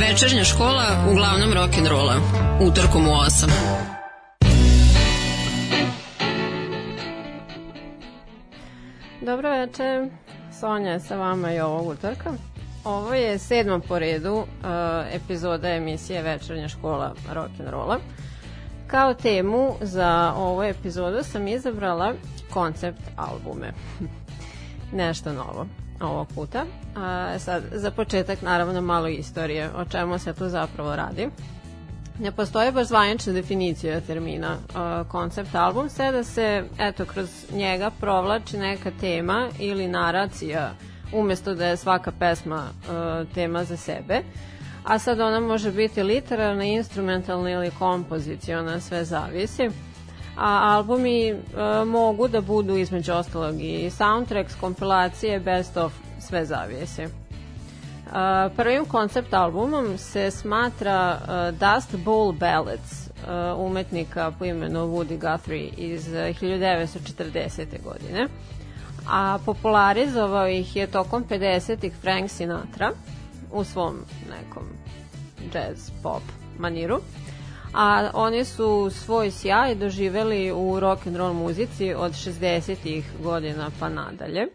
Večernja škola uglavnom rock'n'rolla. Utorkom u 8. Dobro večer, Sonja je sa vama i ovog utorka. Ovo je sedma po redu uh, epizoda emisije Večernja škola rock'n'rolla. Kao temu za ovu epizodu sam izabrala koncept albume. Nešto novo ovog puta. A, sad, za početak, naravno, malo istorije o čemu se tu zapravo radi. Ne postoje baš zvanična definicija termina uh, koncept album, sve da se, eto, kroz njega provlači neka tema ili naracija umesto da je svaka pesma uh, tema za sebe. A sad ona može biti literarna, instrumentalna ili kompoziciona, sve zavisi a albumi uh, mogu da budu između ostalog i soundtracks, kompilacije, best of, sve zavisi. Uh, prvim koncept albumom se smatra uh, Dust Bowl Ballads uh, umetnika po imenu Woody Guthrie iz 1940. godine a popularizovao ih je tokom 50-ih Frank Sinatra u svom nekom jazz pop maniru a oni su svoj sjaj doživeli u rock and roll muzici od 60-ih godina pa nadalje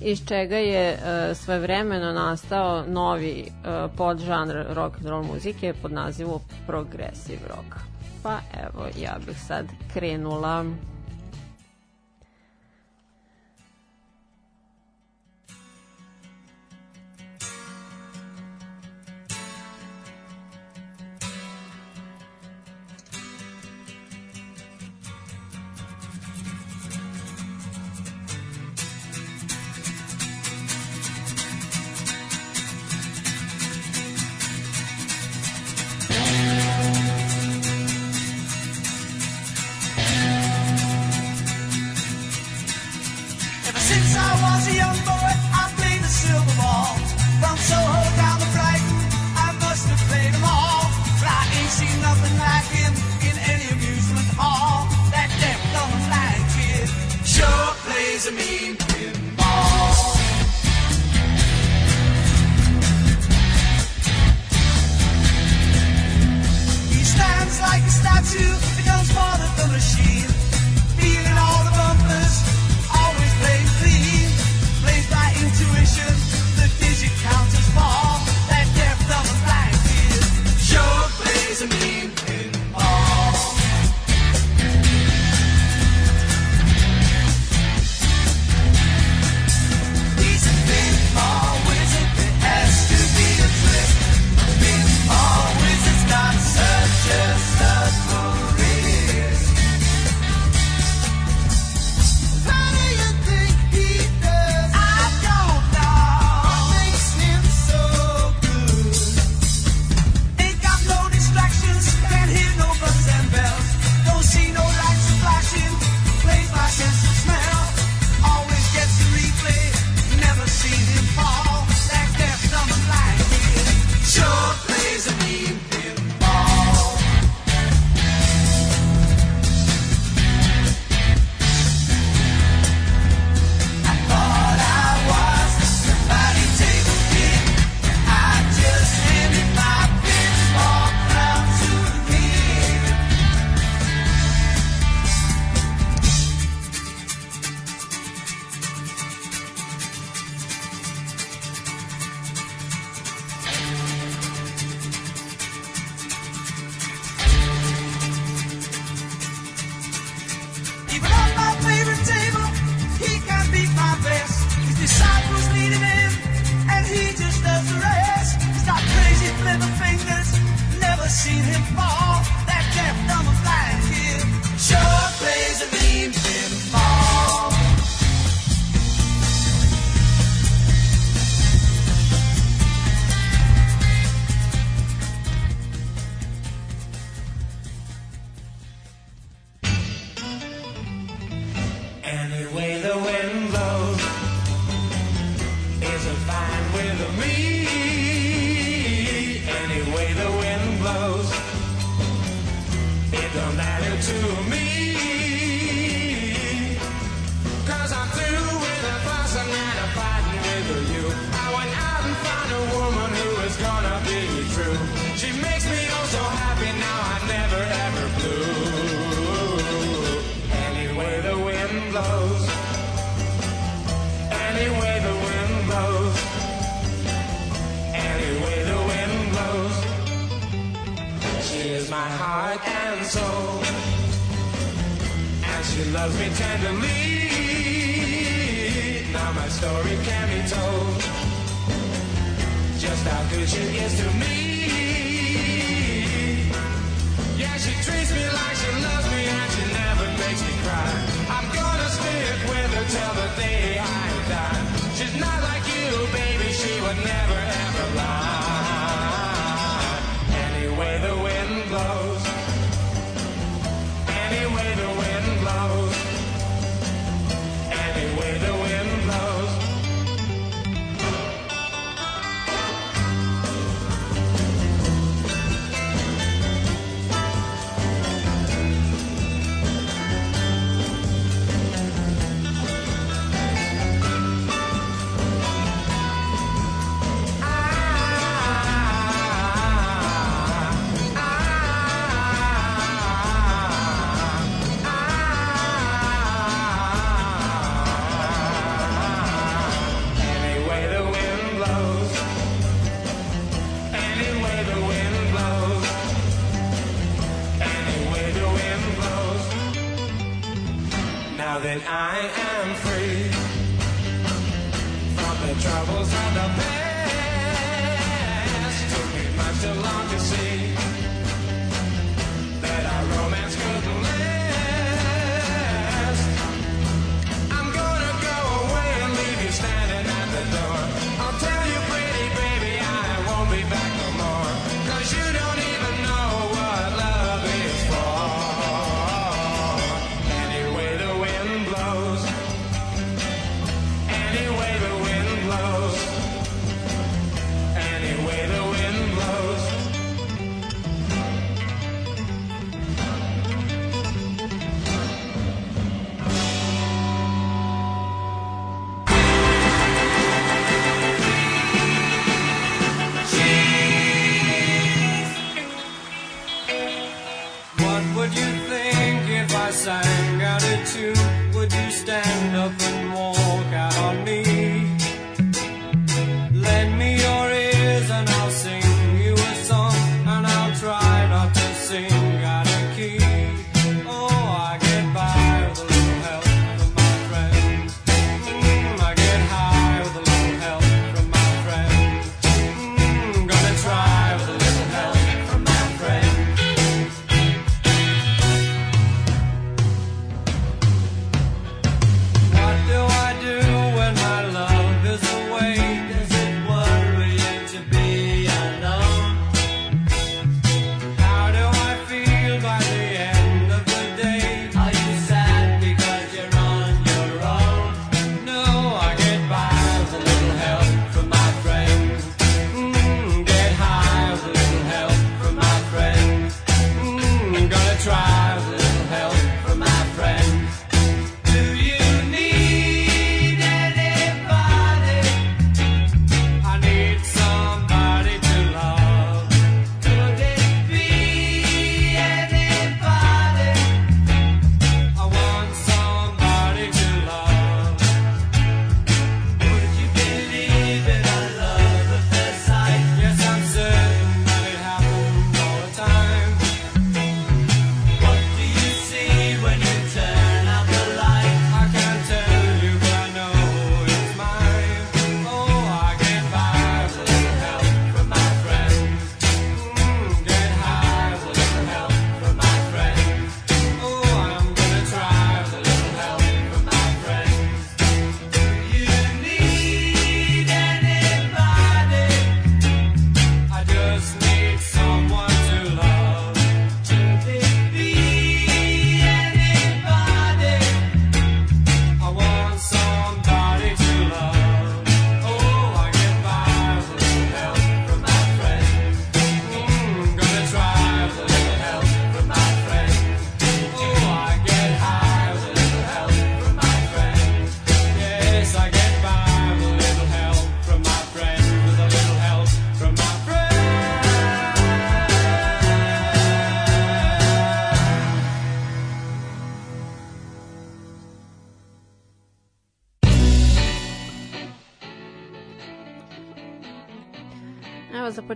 iz čega je uh, svojevremeno nastao novi uh, podžanr rock and roll muzike pod nazivom progressive rock. Pa evo, ja bih sad krenula To me. mean She loves me tenderly. Now my story can be told. Just how good she is to me. Yeah, she treats me like she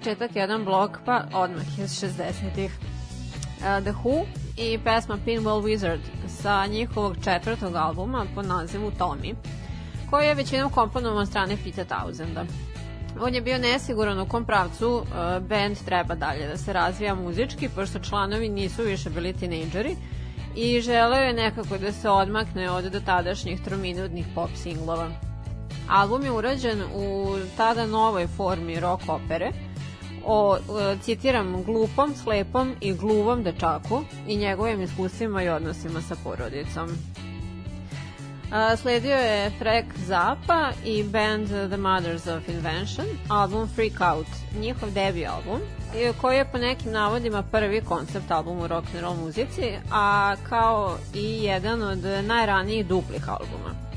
početak jedan blok, pa odmah iz 60-ih. Uh, The Who i pesma Pinball Wizard sa njihovog četvrtog albuma pod nazivu Tommy, koji je većinom komponovan strane Pete Townsenda. On je bio nesiguran u kom pravcu uh, band treba dalje da se razvija muzički, pošto članovi nisu više bili tinejdžeri i želeo je nekako da se odmakne od dotadašnjih trominutnih pop singlova. Album je urađen u tada novoj formi rock opere, o, citiram, glupom, slepom i gluvom dečaku i njegovim iskustvima i odnosima sa porodicom. Sledio je Frank Zappa i band The Mothers of Invention, album Freak Out, njihov debi album, koji je po nekim navodima prvi koncept album u rock and roll muzici, a kao i jedan od najranijih duplih albuma.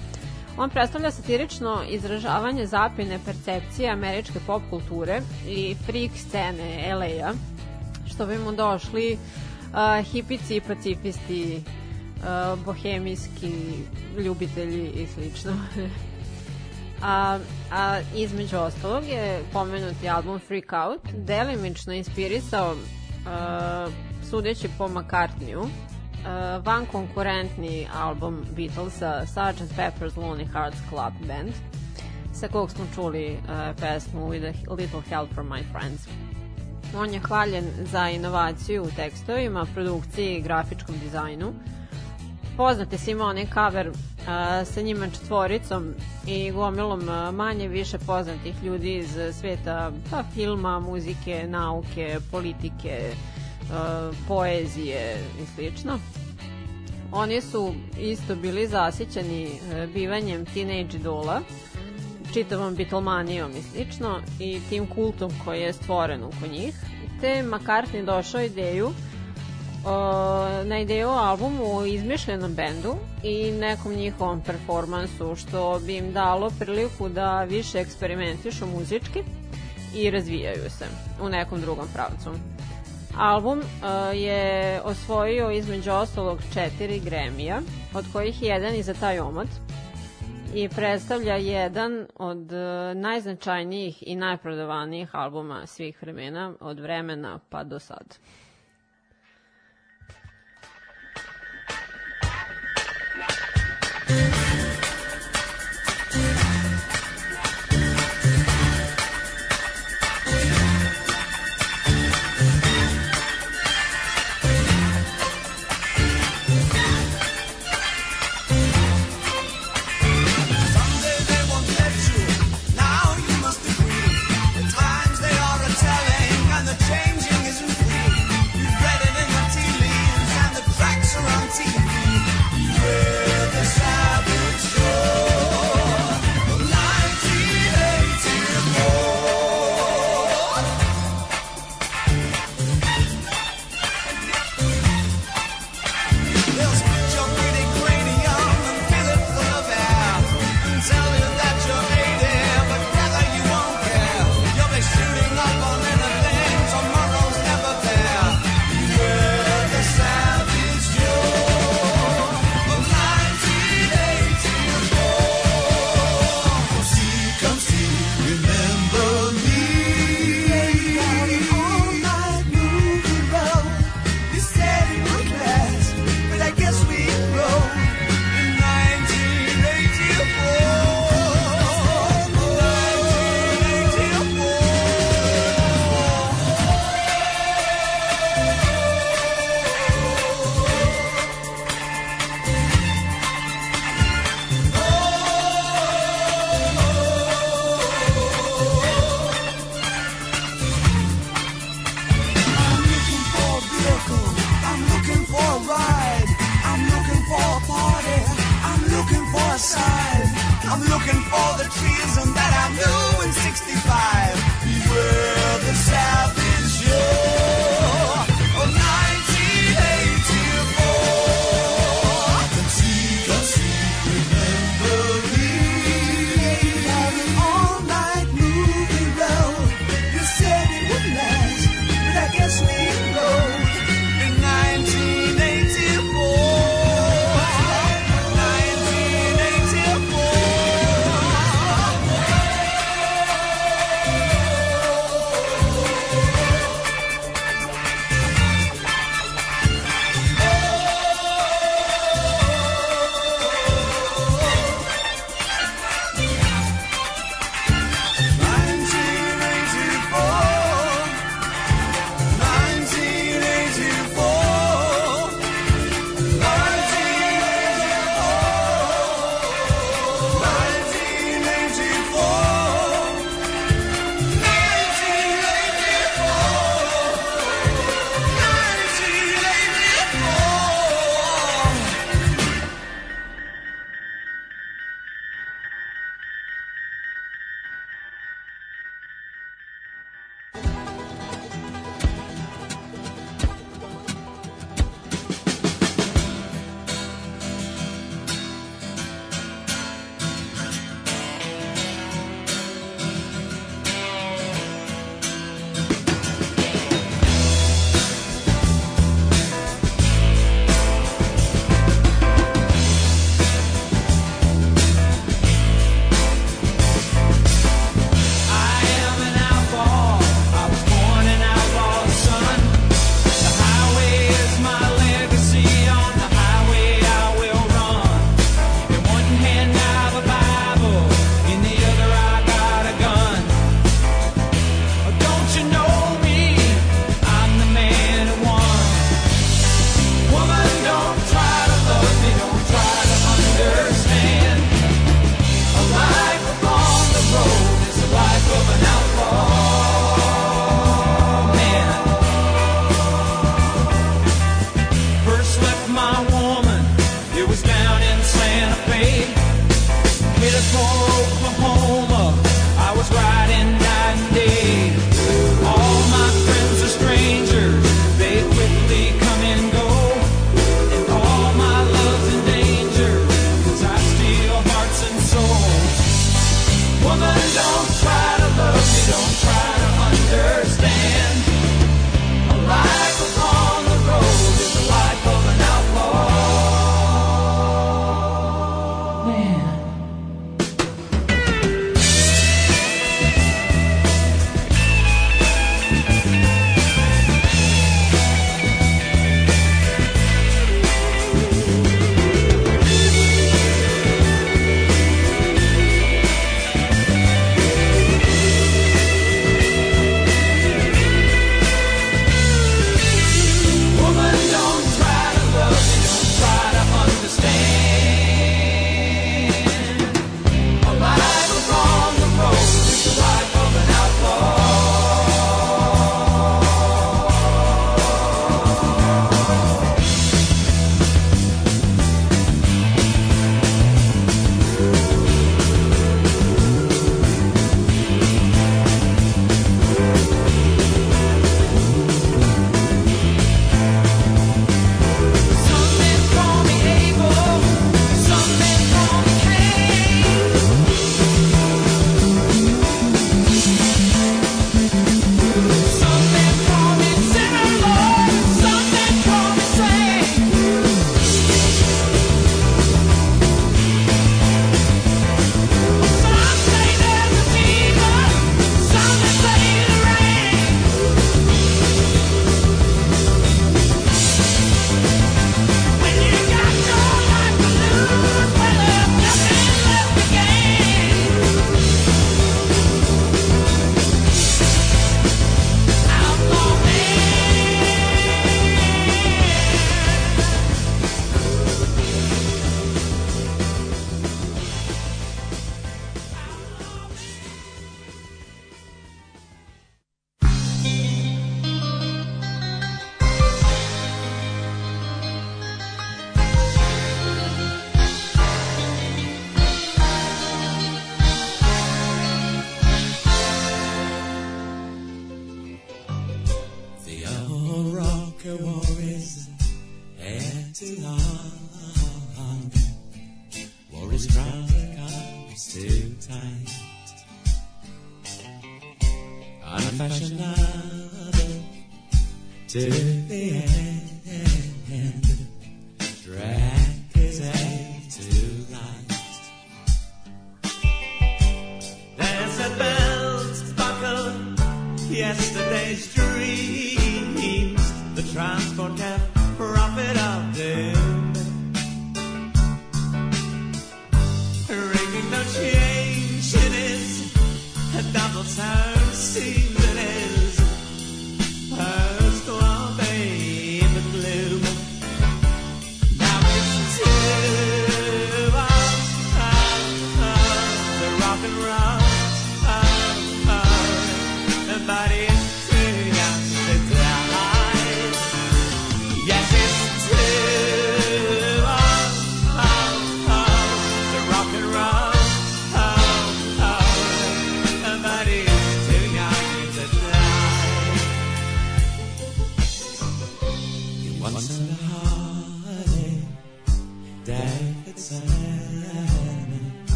On predstavlja satirično izražavanje zapine percepcije američke pop kulture i freak scene LA-a, što bi mu došli uh, hipici, pacifisti, uh, bohemijski ljubitelji i slično. a, a između ostalog je pomenuti album Freak Out delimično inspirisao uh, sudeći po McCartneyu uh, van konkurentni album Beatlesa Sgt. Pepper's Lonely Hearts Club Band sa kog smo čuli uh, pesmu With a Little Help from My Friends. On je hvaljen za inovaciju u tekstovima, produkciji i grafičkom dizajnu. Poznate svima onaj cover uh, sa njima četvoricom i gomilom manje više poznatih ljudi iz sveta pa, filma, muzike, nauke, politike, uh, poezije i slično. Oni su isto bili zasićeni uh, bivanjem teenage idola, čitavom Beatlemanijom i slično i tim kultom koji je stvoren oko njih. Te McCartney došao ideju uh, na ideju o albumu o izmišljenom bendu i nekom njihovom performansu što bi im dalo priliku da više eksperimentišu muzički i razvijaju se u nekom drugom pravcu. Album uh, je osvojio između ostalog četiri gremija, od kojih je jedan i za taj omot i predstavlja jedan od uh, najznačajnijih i najprodavanijih albuma svih vremena, od vremena pa do sad.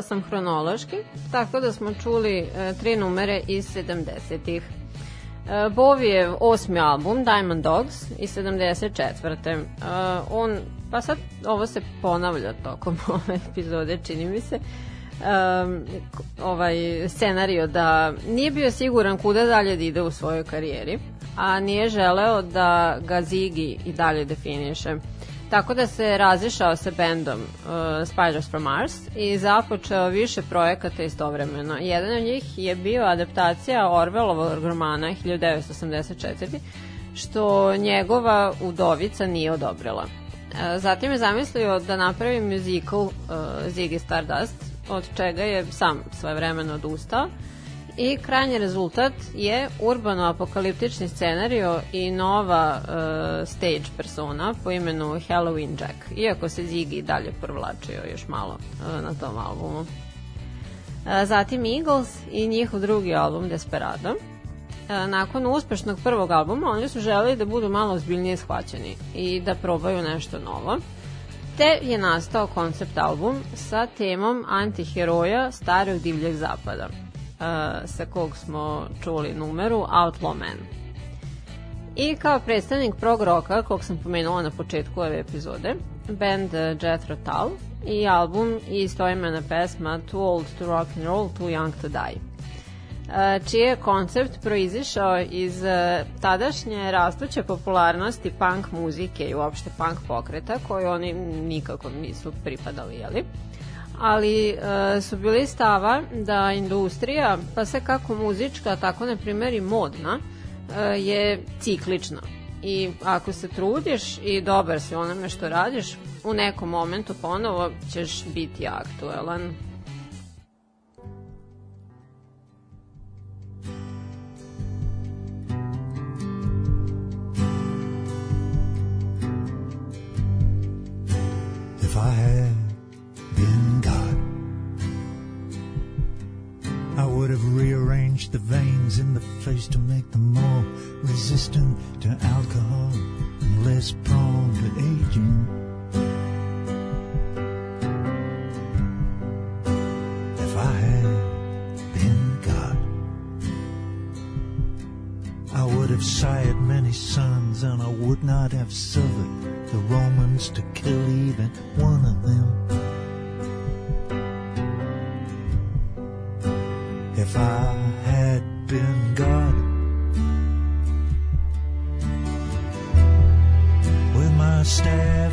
Nastavila sam hronološki, tako da smo čuli e, tri numere iz 70-ih. E, Bovijev osmi album, Diamond Dogs, iz 74. E, on, pa sad ovo se ponavlja tokom ove epizode, čini mi se, um, ovaj scenario da nije bio siguran kuda dalje da ide u svojoj karijeri, a nije želeo da ga Ziggy i dalje definiše. Tako da se razišao sa bendom uh, Spiders from Mars i započeo više projekata istovremeno. Jedan od njih je bio adaptacija Orwellovog romana 1984 što njegova udovica nije odobrila. Uh, Zatim je zamislio da napravi musical uh, Ziggy Stardust, od čega je sam svoje vremeno odustao i krajnji rezultat je urbano-apokaliptični scenario i nova uh, stage persona po imenu Halloween Jack, iako se Ziggy dalje provlačio još malo uh, na tom albumu. Uh, zatim Eagles i njihov drugi album Desperado. Nakon uspešnog prvog albuma oni su želeli da budu malo ozbiljnije shvaćeni i da probaju nešto novo te je nastao koncept album sa temom antiheroja starog divljeg zapada, sa kog smo čuli numeru Outlaw Man. I kao predstavnik prog roka, kog sam pomenula na početku ove epizode, band uh, Jethro Tull i album i istoimena pesma Too Old to Rock and Roll, Too Young to Die čiji je koncept proizišao iz tadašnje rastuće popularnosti punk muzike i uopšte punk pokreta koju oni nikako nisu pripadali, jeli? Ali e, su bili stava da industrija, pa sve kako muzička, tako na primjer i modna, e, je ciklična. I ako se trudiš i dobar si onome što radiš, u nekom momentu ponovo ćeš biti aktuelan. if I had the veins in the face to make them more resistant to alcohol and less prone to aging. If I had been God, I would have sired many sons, and I would not have suffered the Romans to kill even one of them. If I been God, with my staff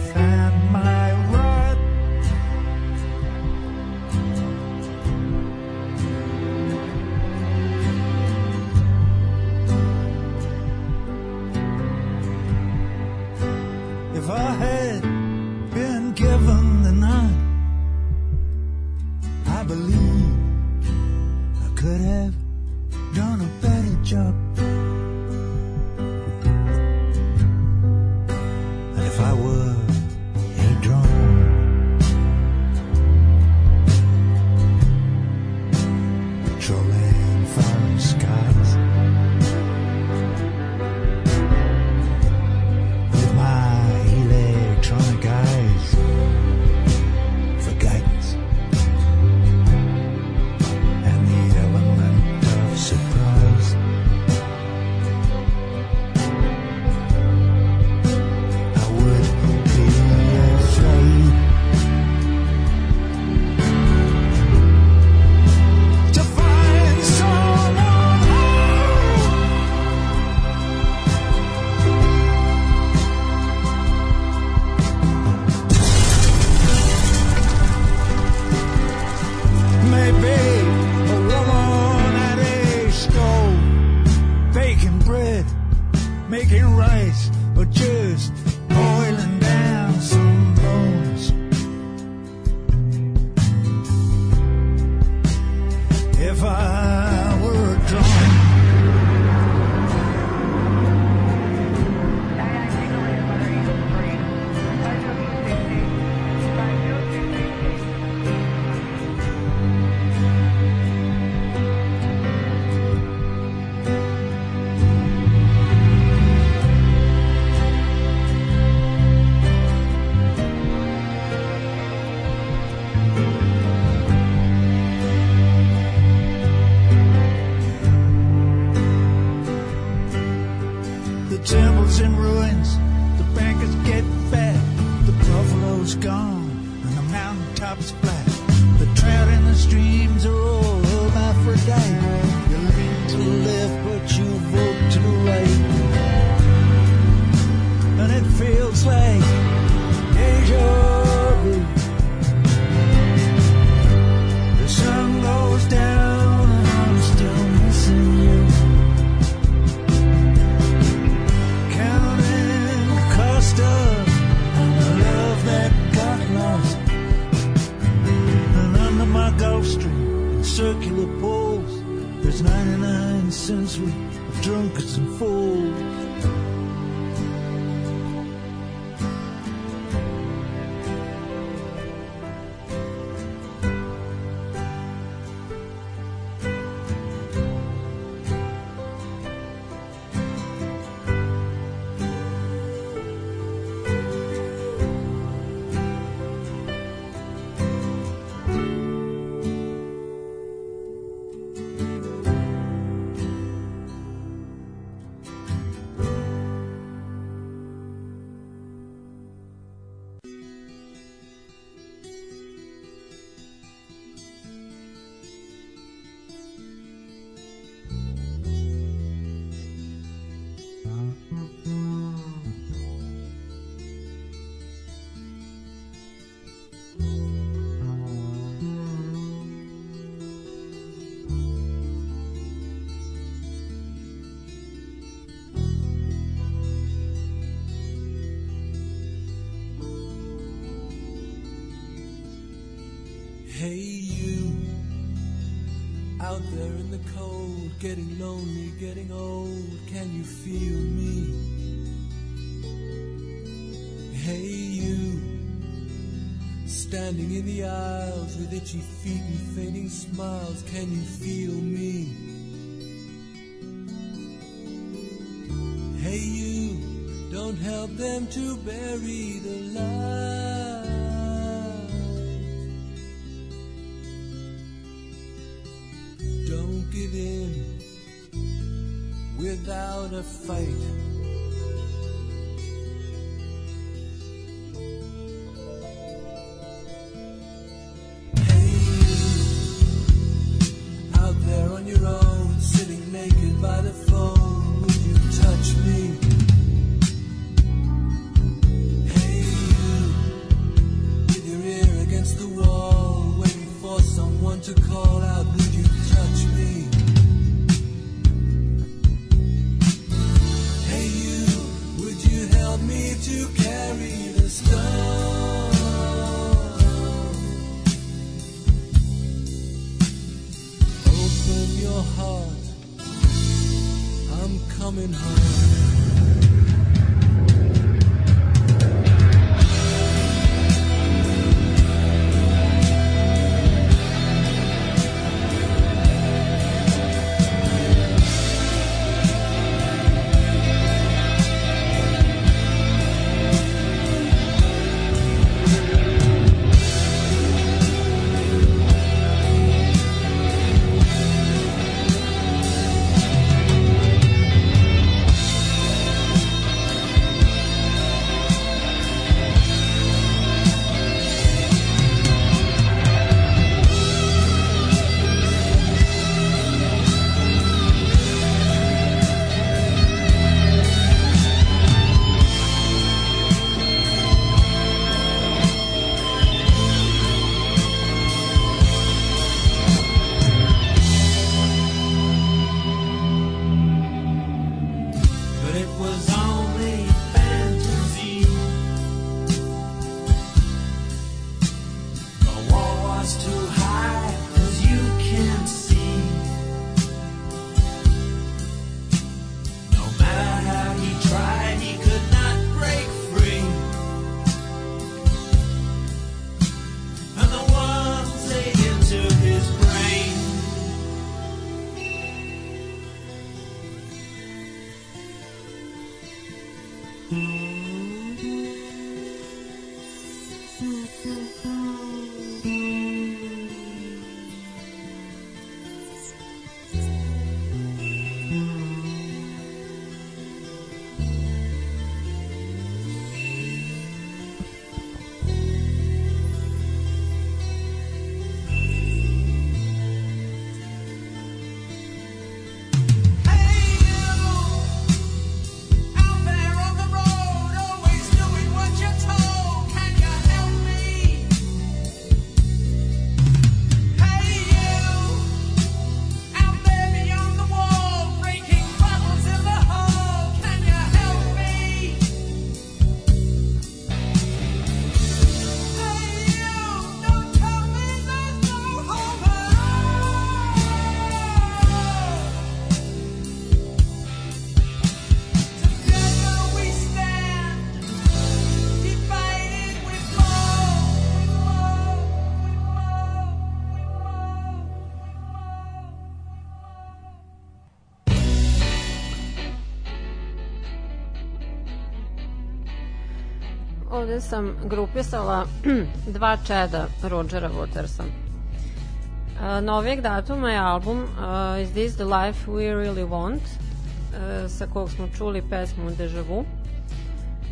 getting lonely, getting old. Can you feel me? Hey, you standing in the aisles with itchy feet and fading smiles. Can you feel me? Hey, you don't help them to bury the light. Ovde sam grupisala dva čeda Rodgera Watersa. Uh, novijeg datuma je album uh, Is This the Life We Really Want, uh, sa kog smo čuli pesmu Deja Vu.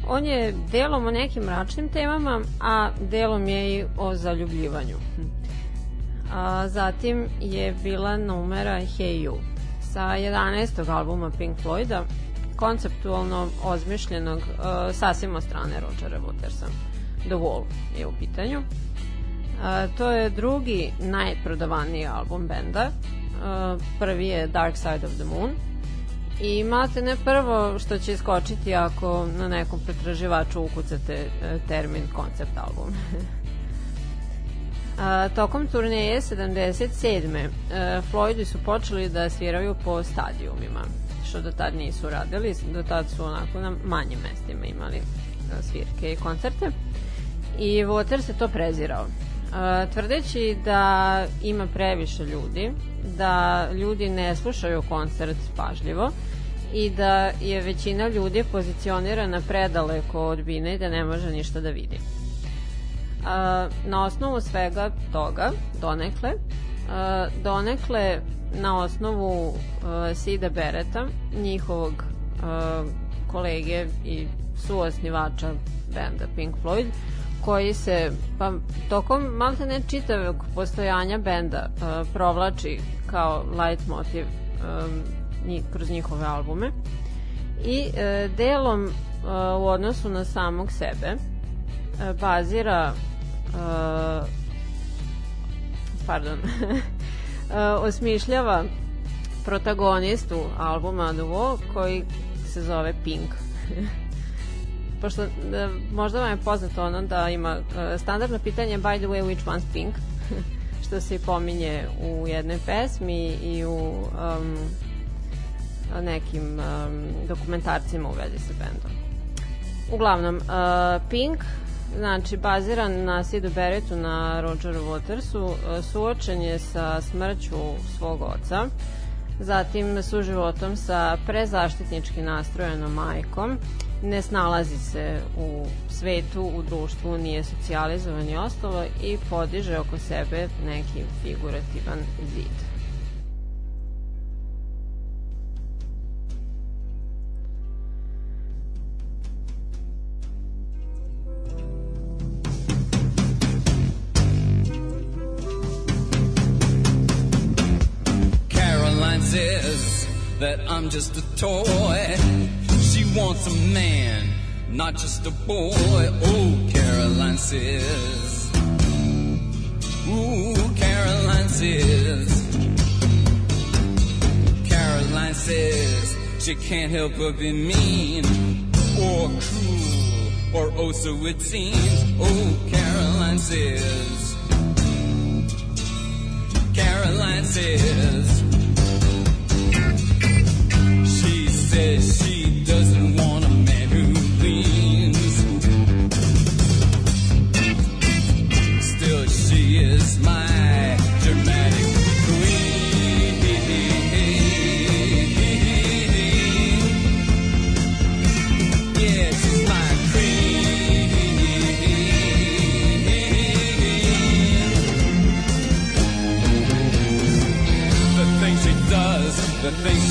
On je delom o nekim mračnim temama, a delom je i o zaljubljivanju. A, zatim je bila numera Hey You sa 11. albuma Pink Floyda, konceptualno ozmišljenog uh, sasvim od strane Rogera Watersa. The Wall je u pitanju. Uh, to je drugi najprodavaniji album benda. Uh, prvi je Dark Side of the Moon. I imate ne prvo što će iskočiti ako na nekom pretraživaču ukucate uh, termin koncept album. A, tokom turneje 77. E, Floydi su počeli da sviraju po stadijumima, što do tad nisu radili, do tad su onako na manjim mestima imali e, svirke i koncerte. I Water se to prezirao. E, tvrdeći da ima previše ljudi, da ljudi ne slušaju koncert pažljivo i da je većina ljudi pozicionirana predaleko od bine i da ne može ništa da vidi. A, na osnovu svega toga, donekle, a, donekle na osnovu a, Sida Bereta, njihovog a, kolege i suosnivača benda Pink Floyd, koji se pa, tokom malte ne čitavog postojanja benda a, provlači kao light motiv njih, kroz njihove albume i e, delom a, u odnosu na samog sebe a, bazira uh, pardon, uh, osmišljava protagonistu albuma Wall koji se zove Pink. Pošto da, možda vam je poznato ono da ima uh, standardno pitanje by the way which one's Pink što se i pominje u jednoj pesmi i u um, nekim um, dokumentarcima u vezi sa bendom. Uglavnom, uh, Pink znači baziran na Sidu Beretu na Rogeru Watersu, e, suočen je sa smrću svog oca, zatim suživotom sa prezaštitnički nastrojenom majkom, ne snalazi se u svetu, u društvu, nije socijalizovan i ostalo i podiže oko sebe neki figurativan zid. Not just a boy. Oh, Caroline says. Ooh, Caroline says. Caroline says she can't help but be mean or cruel or oh so it seems. Oh, Caroline says. Caroline says. She says she the things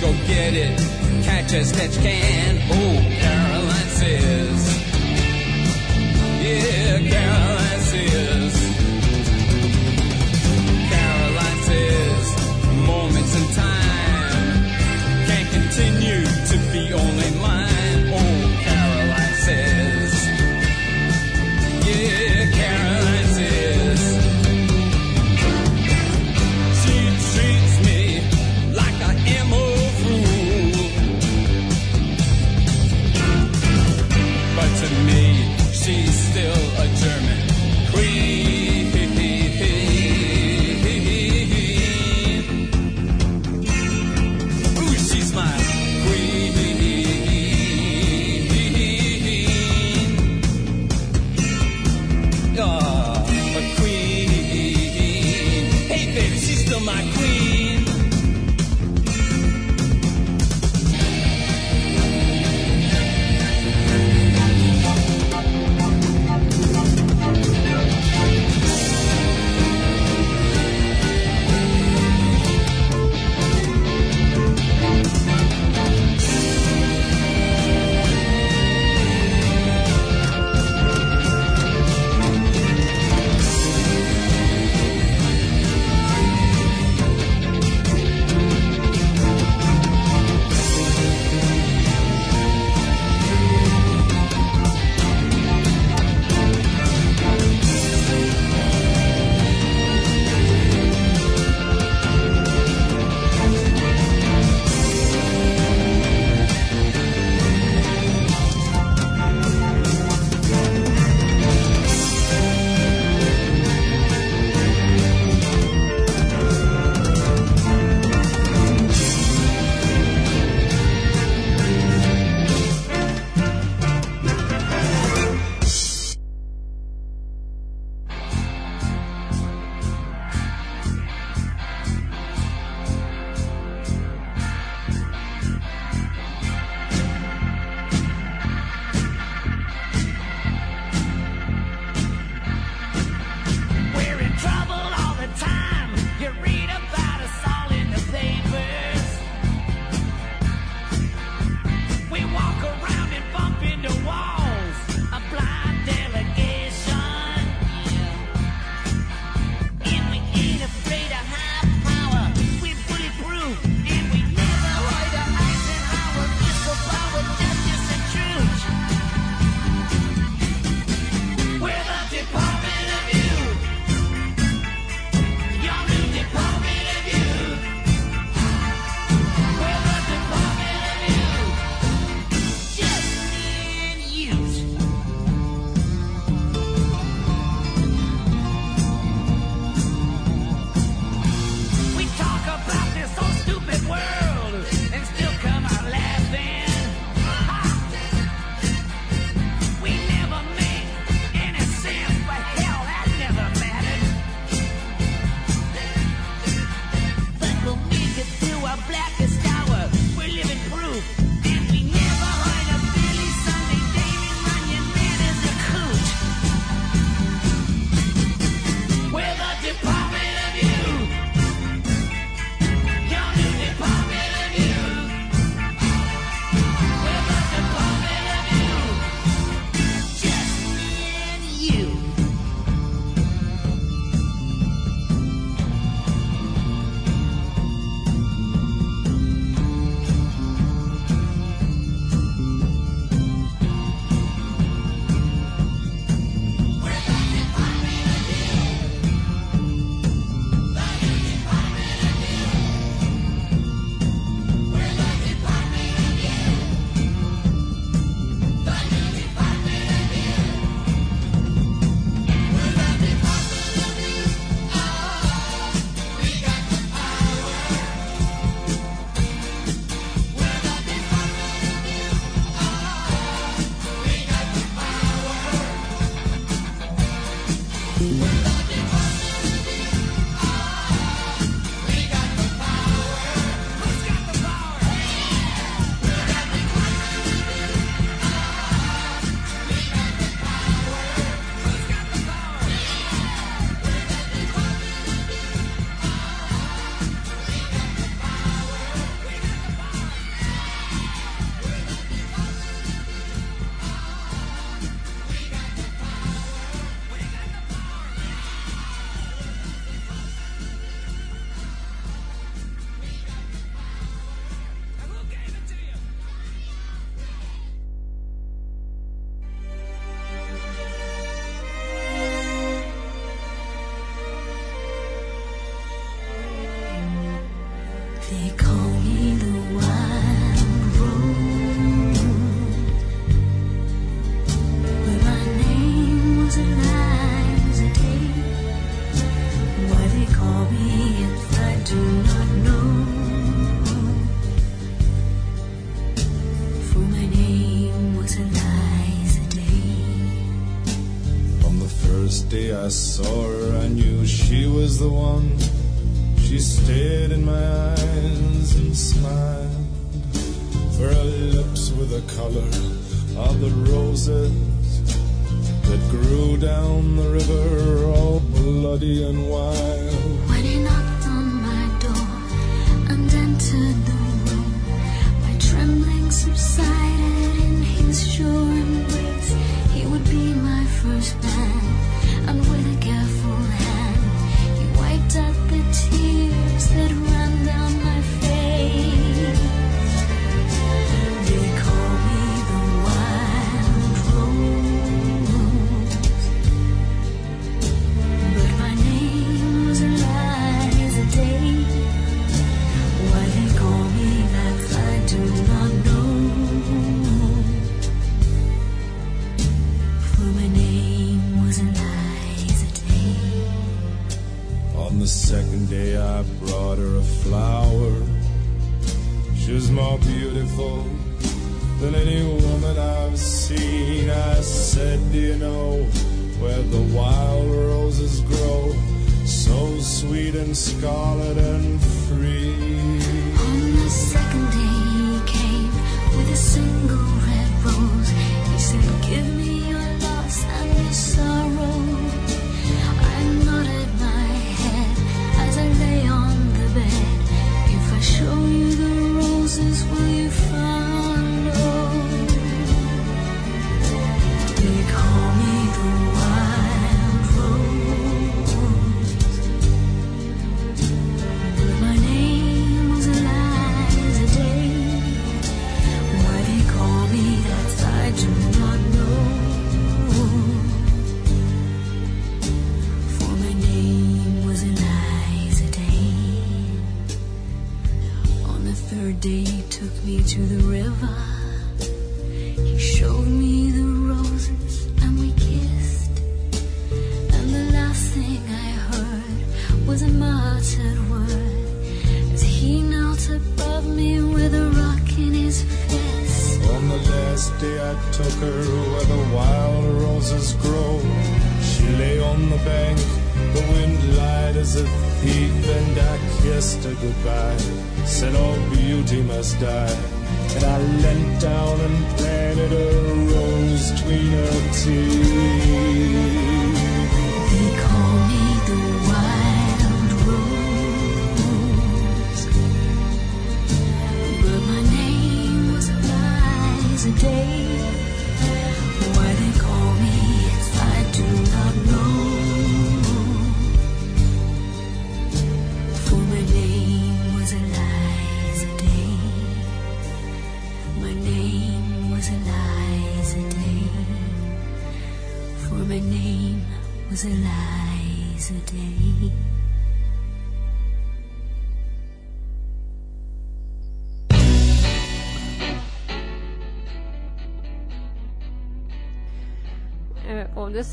go get it, catch as catch can. Oh,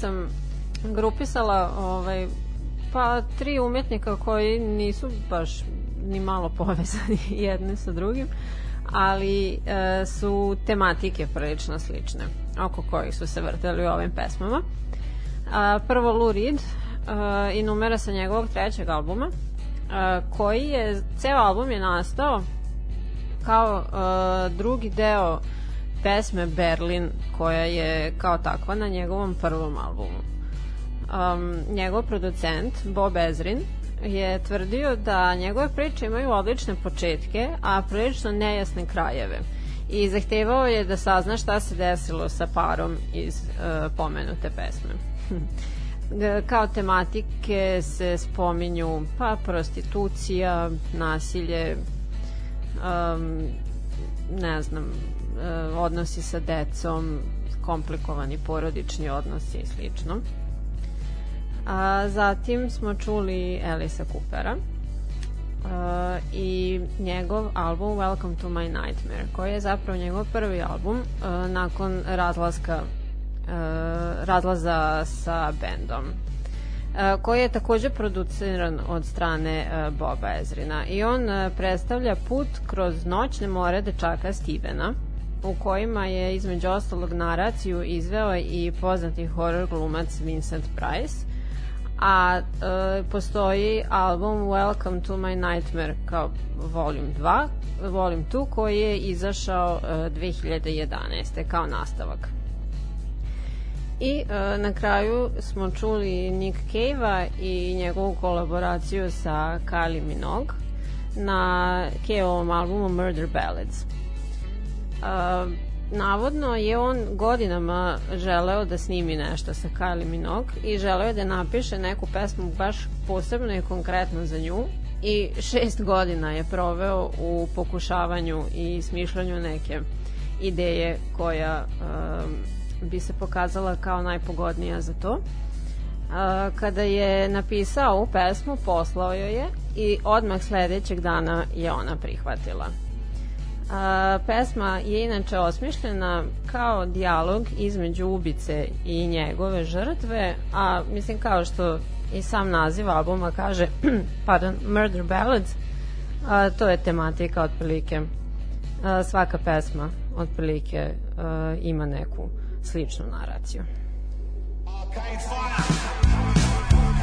sam grupisala ovaj, pa tri umetnika koji nisu baš ni malo povezani jedni sa drugim, ali e, su tematike prilično slične oko kojih su se vrteli u ovim pesmama. A, prvo Lou Reed e, i numera sa njegovog trećeg albuma e, koji je, ceo album je nastao kao e, drugi deo pesme Berlin koja je kao takva na njegovom prvom albumu. Um, njegov producent Bob Ezrin je tvrdio da njegove priče imaju odlične početke, a prilično nejasne krajeve i zahtevao je da sazna šta se desilo sa parom iz uh, pomenute pesme. E, kao tematike se spominju pa prostitucija, nasilje, um, ne znam, E, odnosi sa decom, komplikovani porodični odnosi i slično. A zatim smo čuli Elisa Coopera uh, i njegov album Welcome to my Nightmare, koji je zapravo njegov prvi album uh, nakon razlaska uh, razlaza sa bendom koji je takođe produciran od strane Boba Ezrina i on predstavlja put kroz noćne more dečaka Stevena u kojima je između ostalog naraciju izveo i poznati horror glumac Vincent Price, a e, postoji album Welcome to my Nightmare kao volume 2, volume 2 koji je izašao e, 2011. kao nastavak. I e, na kraju smo čuli Nick Cave-a i njegovu kolaboraciju sa Kylie Minogue na Keovom albumu Murder Ballads. E, navodno je on godinama želeo da snimi nešto sa Kylie Minogue i želeo je da napiše neku pesmu baš posebno i konkretno za nju i šest godina je proveo u pokušavanju i smišljanju neke ideje koja um, bi se pokazala kao najpogodnija za to. A, kada je napisao ovu pesmu, poslao joj je i odmah sledećeg dana je ona prihvatila. A, pesma je inače osmišljena kao dijalog između ubice i njegove žrtve, a mislim kao što i sam naziv albuma kaže, pardon, Murder Ballads, a, to je tematika otprilike. A, svaka pesma otprilike a, ima neku sličnu naraciju. Sometimes I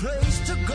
place to go.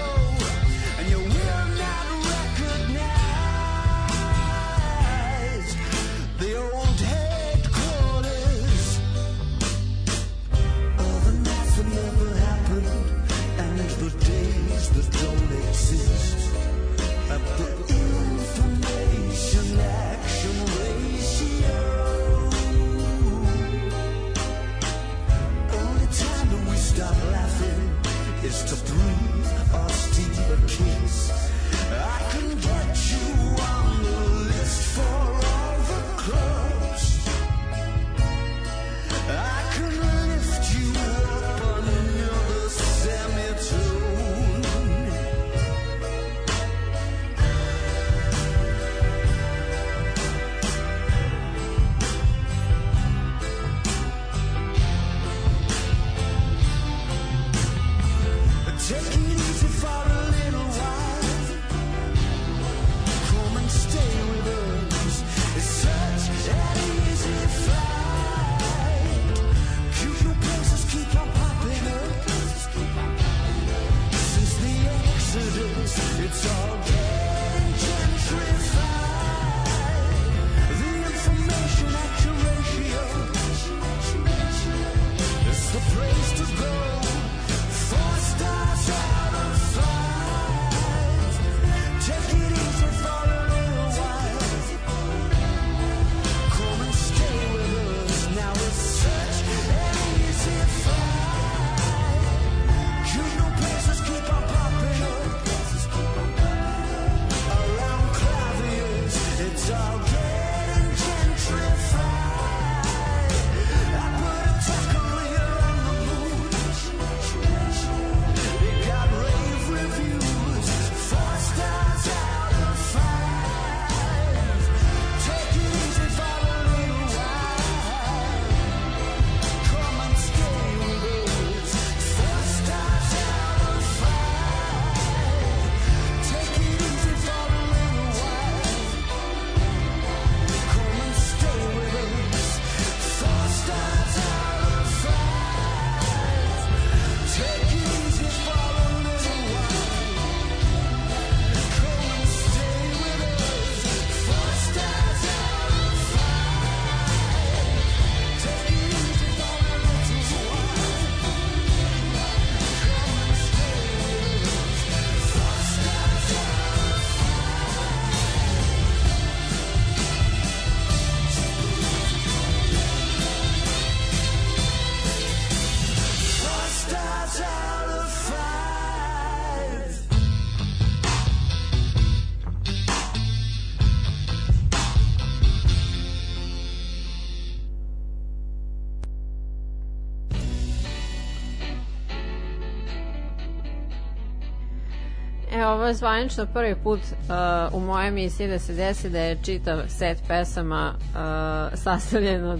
Ovo je zvanično prvi put uh, u mojoj emisiji da se desi da je čitav set pesama uh, sastavljen od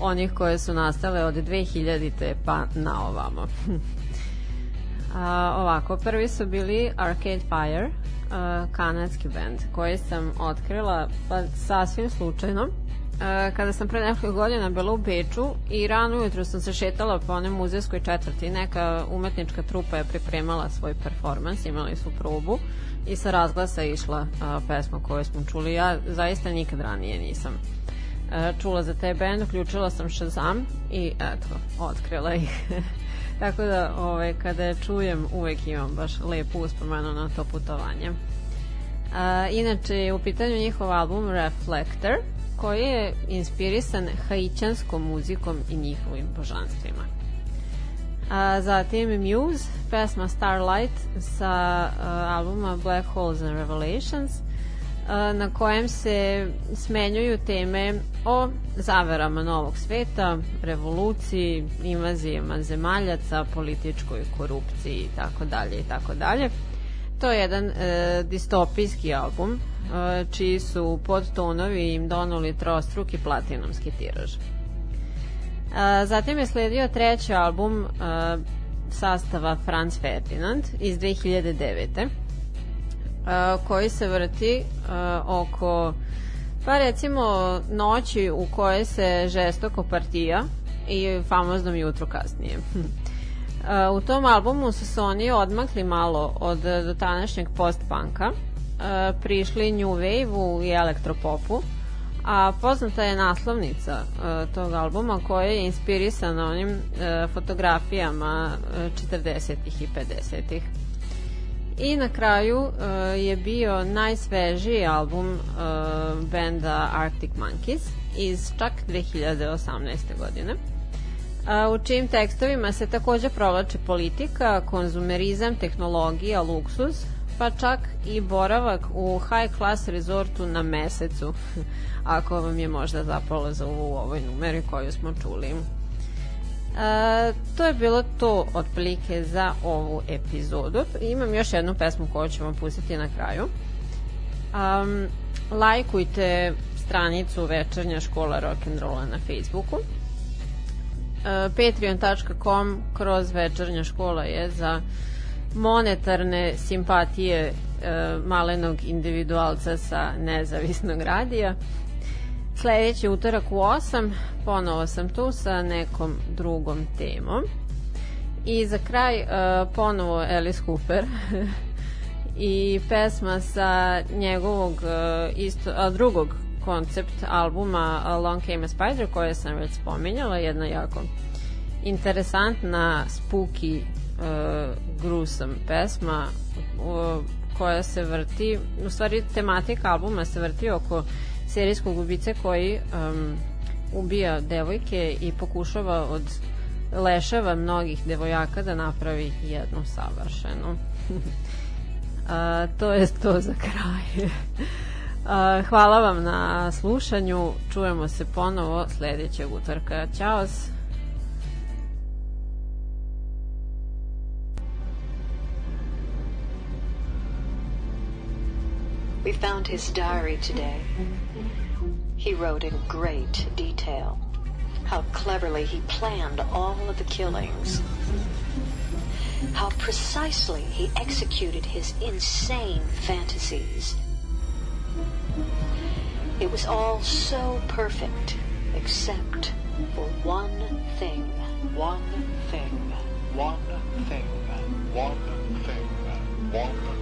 onih koje su nastale od 2000. pa na ovamo. A, ovako, prvi su bili Arcade Fire, uh, kanadski band, koji sam otkrila pa sasvim slučajno. Uh, kada sam pre nekoliko godina bila u Beču i rano ujutro sam se šetala po onoj muzejskoj četvrti, neka umetnička trupa je pripremala svoj performans, imali su probu i sa razglasa išla uh, pesma koju smo čuli. Ja zaista nikad ranije nisam uh, čula za taj band, uključila sam Shazam i eto, otkrila ih. Tako da, ovaj, kada je čujem, uvek imam baš lepu uspomenu na to putovanje. A, inače je u pitanju njihov album Reflector, koji je inspirisan haićanskom muzikom i njihovim božanstvima. A, zatim Muse, pesma Starlight sa a, albuma Black Holes and Revelations, a, na kojem se smenjuju teme o zaverama novog sveta, revoluciji, invazijama zemaljaca, političkoj korupciji i tako dalje i tako dalje. To je jedan e, distopijski album e, čiji su podtonovi im donuli trostruki platinumski tiraž. E, zatim je sledio treći album e, sastava Franz Ferdinand iz 2009. E, koji se vrti e, oko pa recimo noći u kojoj se žestoko partija i famoznom jutru kasnije. U tom albumu su se oni odmakli malo od dotanašnjeg post-punka, uh, prišli New Wave-u i elektropopu, a poznata je naslovnica uh, tog albuma koja je inspirisana onim fotografijama uh, 40. i 50. I na kraju je bio najsvežiji album benda Arctic Monkeys iz čak 2018. godine u čijim tekstovima se takođe provlače politika, konzumerizam, tehnologija, luksuz, pa čak i boravak u high class resortu na mesecu, ako vam je možda zapalo za u ovoj numeri koju smo čuli. E, to je bilo to otprilike za ovu epizodu. Imam još jednu pesmu koju ću vam pustiti na kraju. Um, lajkujte stranicu Večernja škola rock'n'rolla na Facebooku patreon.com kroz večernja škola je za monetarne simpatije e, malenog individualca sa nezavisnog radija. Sledeći utorak u 8 ponovo sam tu sa nekom drugom temom. I za kraj e, ponovo Alice Cooper i pesma sa njegovog isto, a, drugog koncept albuma Long Came a Spider koje sam već spominjala, jedna jako interesantna, spooky, uh, gruesome pesma uh, koja se vrti, u stvari tematika albuma se vrti oko serijskog ubice koji um, ubija devojke i pokušava od leševa mnogih devojaka da napravi jednu savršenu. A, to je to za kraj. Uh, hvala vam na slušanju. Čujemo se ponovo sledećeg utorka. Ćao! We found his diary today. He wrote in great detail how cleverly he planned all of the killings, how precisely he executed his insane fantasies. It was all so perfect, except for one thing. One thing, one thing, one thing, one thing.